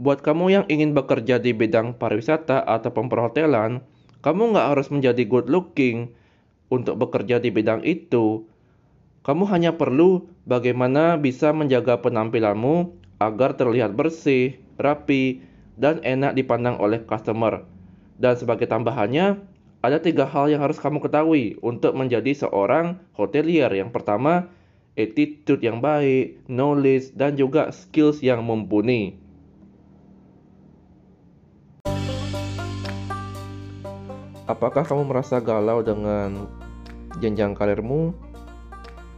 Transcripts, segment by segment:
buat kamu yang ingin bekerja di bidang pariwisata atau perhotelan, kamu nggak harus menjadi good looking untuk bekerja di bidang itu. Kamu hanya perlu bagaimana bisa menjaga penampilanmu agar terlihat bersih, rapi, dan enak dipandang oleh customer. Dan sebagai tambahannya, ada tiga hal yang harus kamu ketahui untuk menjadi seorang hotelier. Yang pertama, attitude yang baik, knowledge, dan juga skills yang mumpuni. Apakah kamu merasa galau dengan jenjang karirmu?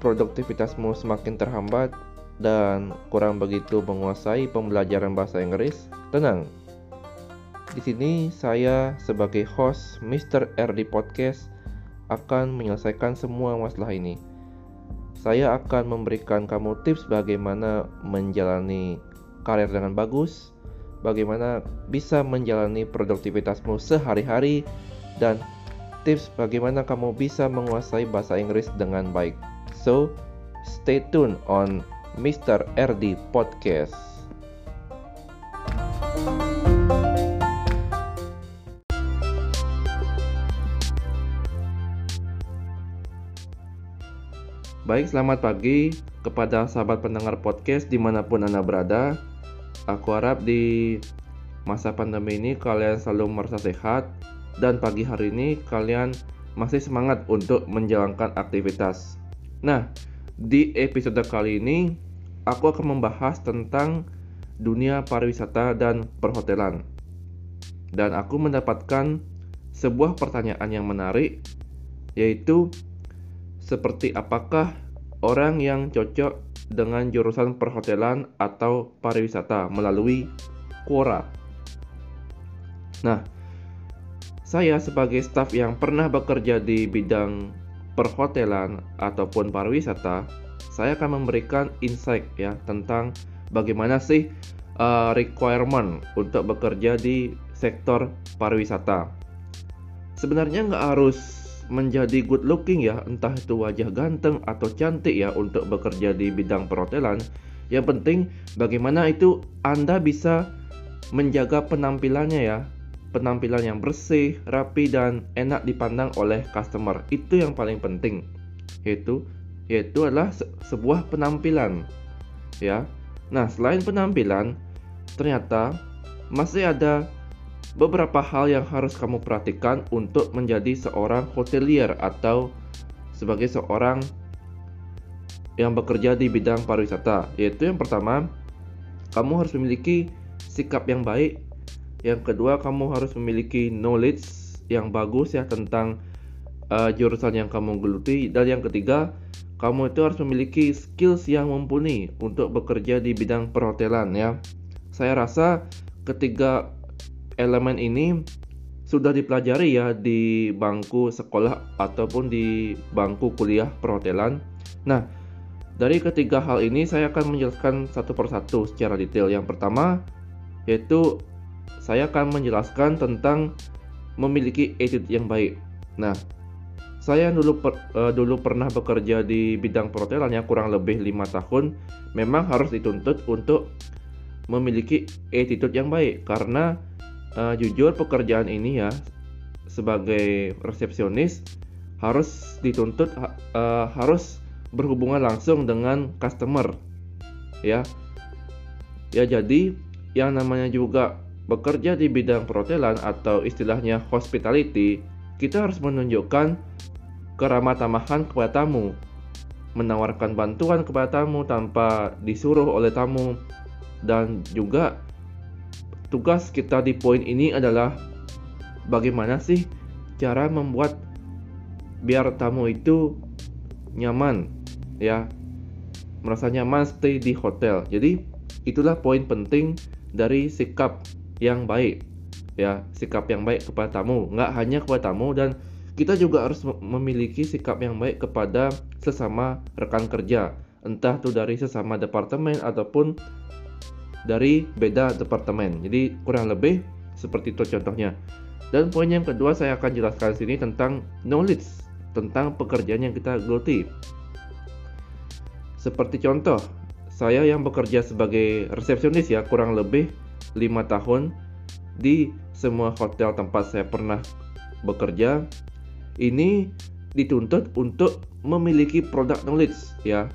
Produktivitasmu semakin terhambat dan kurang begitu menguasai pembelajaran bahasa Inggris? Tenang, di sini saya sebagai host Mr. RD Podcast akan menyelesaikan semua masalah ini. Saya akan memberikan kamu tips bagaimana menjalani karir dengan bagus, bagaimana bisa menjalani produktivitasmu sehari-hari, dan tips bagaimana kamu bisa menguasai bahasa Inggris dengan baik. So, stay tuned on Mr. RD Podcast. Baik, selamat pagi kepada sahabat pendengar podcast di mana pun Anda berada. Aku harap di masa pandemi ini kalian selalu merasa sehat dan pagi hari ini kalian masih semangat untuk menjalankan aktivitas. Nah, di episode kali ini aku akan membahas tentang dunia pariwisata dan perhotelan. Dan aku mendapatkan sebuah pertanyaan yang menarik yaitu seperti apakah orang yang cocok dengan jurusan perhotelan atau pariwisata melalui Quora. Nah, saya sebagai staf yang pernah bekerja di bidang perhotelan ataupun pariwisata, saya akan memberikan insight ya tentang bagaimana sih uh, requirement untuk bekerja di sektor pariwisata. Sebenarnya nggak harus menjadi good looking ya, entah itu wajah ganteng atau cantik ya untuk bekerja di bidang perhotelan. Yang penting bagaimana itu Anda bisa menjaga penampilannya ya. Penampilan yang bersih, rapi dan enak dipandang oleh customer. Itu yang paling penting. Yaitu yaitu adalah se sebuah penampilan. Ya. Nah, selain penampilan, ternyata masih ada beberapa hal yang harus kamu perhatikan untuk menjadi seorang hotelier atau sebagai seorang yang bekerja di bidang pariwisata yaitu yang pertama kamu harus memiliki sikap yang baik yang kedua kamu harus memiliki knowledge yang bagus ya tentang uh, jurusan yang kamu geluti dan yang ketiga kamu itu harus memiliki skills yang mumpuni untuk bekerja di bidang perhotelan ya saya rasa ketiga elemen ini sudah dipelajari ya di bangku sekolah ataupun di bangku kuliah perhotelan. Nah, dari ketiga hal ini saya akan menjelaskan satu persatu secara detail. Yang pertama yaitu saya akan menjelaskan tentang memiliki attitude yang baik. Nah, saya dulu per, uh, dulu pernah bekerja di bidang perhotelan ya kurang lebih lima tahun. Memang harus dituntut untuk memiliki attitude yang baik karena uh, jujur pekerjaan ini ya sebagai resepsionis harus dituntut uh, harus berhubungan langsung dengan customer ya ya jadi yang namanya juga bekerja di bidang perhotelan atau istilahnya hospitality kita harus menunjukkan keramah tamahan kepada tamu menawarkan bantuan kepada tamu tanpa disuruh oleh tamu. Dan juga tugas kita di poin ini adalah bagaimana sih cara membuat biar tamu itu nyaman ya merasa nyaman stay di hotel. Jadi itulah poin penting dari sikap yang baik ya sikap yang baik kepada tamu nggak hanya kepada tamu dan kita juga harus memiliki sikap yang baik kepada sesama rekan kerja entah itu dari sesama departemen ataupun dari beda departemen. Jadi kurang lebih seperti itu contohnya. Dan poin yang kedua saya akan jelaskan sini tentang knowledge, tentang pekerjaan yang kita geluti. Seperti contoh, saya yang bekerja sebagai resepsionis ya kurang lebih lima tahun di semua hotel tempat saya pernah bekerja ini dituntut untuk memiliki product knowledge ya.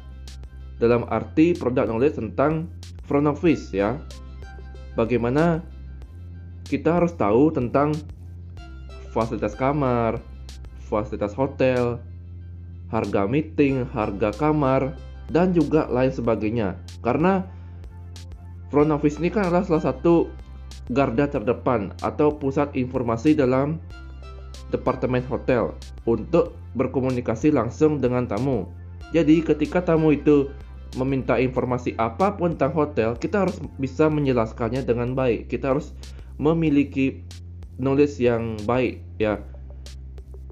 Dalam arti product knowledge tentang front office ya. Bagaimana kita harus tahu tentang fasilitas kamar fasilitas hotel harga meeting harga kamar dan juga lain sebagainya. Karena front office ini kan adalah salah satu garda terdepan atau pusat informasi dalam departemen hotel untuk berkomunikasi langsung dengan tamu. Jadi ketika tamu itu meminta informasi apa pun tentang hotel, kita harus bisa menjelaskannya dengan baik. Kita harus memiliki knowledge yang baik ya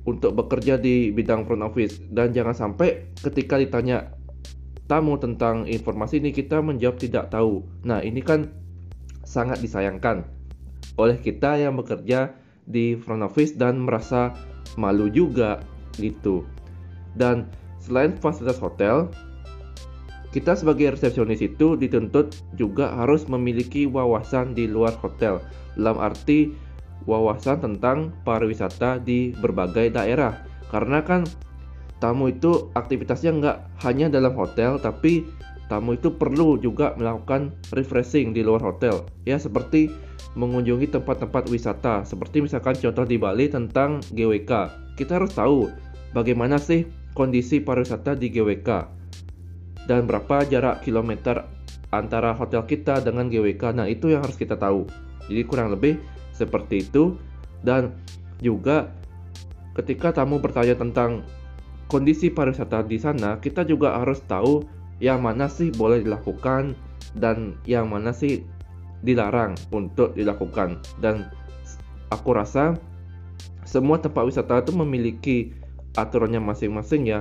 untuk bekerja di bidang front office dan jangan sampai ketika ditanya tamu tentang informasi ini kita menjawab tidak tahu. Nah, ini kan sangat disayangkan oleh kita yang bekerja di front office dan merasa malu juga gitu. Dan selain fasilitas hotel, kita sebagai resepsionis itu dituntut juga harus memiliki wawasan di luar hotel dalam arti wawasan tentang pariwisata di berbagai daerah karena kan tamu itu aktivitasnya nggak hanya dalam hotel tapi tamu itu perlu juga melakukan refreshing di luar hotel. Ya seperti mengunjungi tempat-tempat wisata seperti misalkan contoh di Bali tentang GWK kita harus tahu bagaimana sih kondisi pariwisata di GWK dan berapa jarak kilometer antara hotel kita dengan GWK nah itu yang harus kita tahu. Jadi kurang lebih seperti itu. Dan juga ketika tamu bertanya tentang kondisi pariwisata di sana kita juga harus tahu yang mana sih boleh dilakukan dan yang mana sih dilarang untuk dilakukan. Dan aku rasa semua tempat wisata itu memiliki aturannya masing-masing ya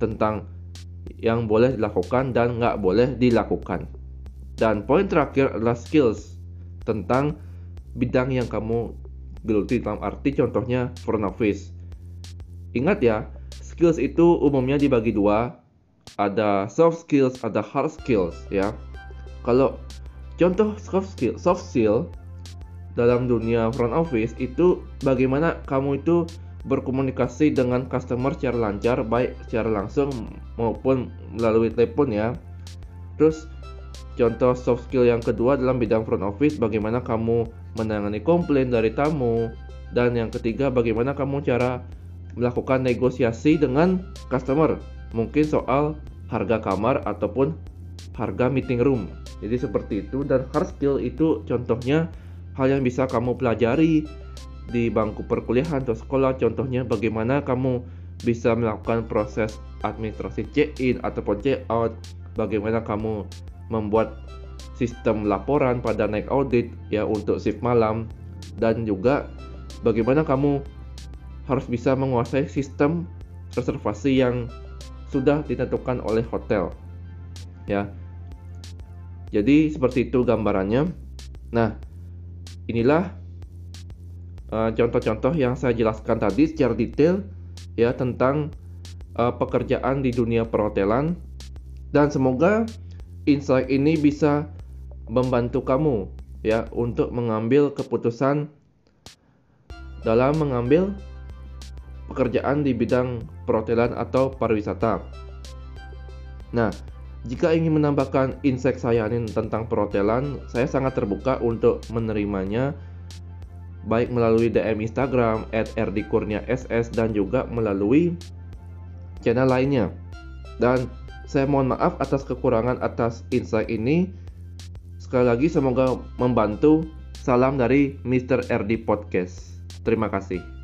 tentang yang boleh dilakukan dan nggak boleh dilakukan. Dan poin terakhir adalah skills tentang bidang yang kamu geluti dalam arti contohnya front office. Ingat ya skills itu umumnya dibagi dua ada soft skills, ada hard skills ya. Kalau contoh soft skill, soft skill dalam dunia front office itu bagaimana kamu itu berkomunikasi dengan customer secara lancar baik secara langsung maupun melalui telepon ya. Terus contoh soft skill yang kedua dalam bidang front office bagaimana kamu menangani komplain dari tamu dan yang ketiga bagaimana kamu cara melakukan negosiasi dengan customer. Mungkin soal harga kamar ataupun harga meeting room. Jadi seperti itu dan hard skill itu contohnya hal yang bisa kamu pelajari di bangku perkuliahan atau sekolah. Contohnya bagaimana kamu bisa melakukan proses administrasi check-in ataupun check-out, bagaimana kamu membuat sistem laporan pada naik audit ya untuk shift malam. Dan juga bagaimana kamu harus bisa menguasai sistem reservasi yang sudah ditentukan oleh hotel. Ya. Jadi seperti itu gambarannya. Nah, inilah uh, contoh-contoh yang saya jelaskan tadi secara detail ya tentang uh, pekerjaan di dunia perhotelan dan semoga insight ini bisa membantu kamu ya untuk mengambil keputusan dalam mengambil pekerjaan di bidang perhotelan atau pariwisata. Nah, jika ingin menambahkan insight saya ini tentang perhotelan, saya sangat terbuka untuk menerimanya baik melalui DM Instagram @rdkurniass dan juga melalui channel lainnya. Dan saya mohon maaf atas kekurangan atas insight ini. Sekali lagi semoga membantu. Salam dari Mr. RD Podcast. Terima kasih.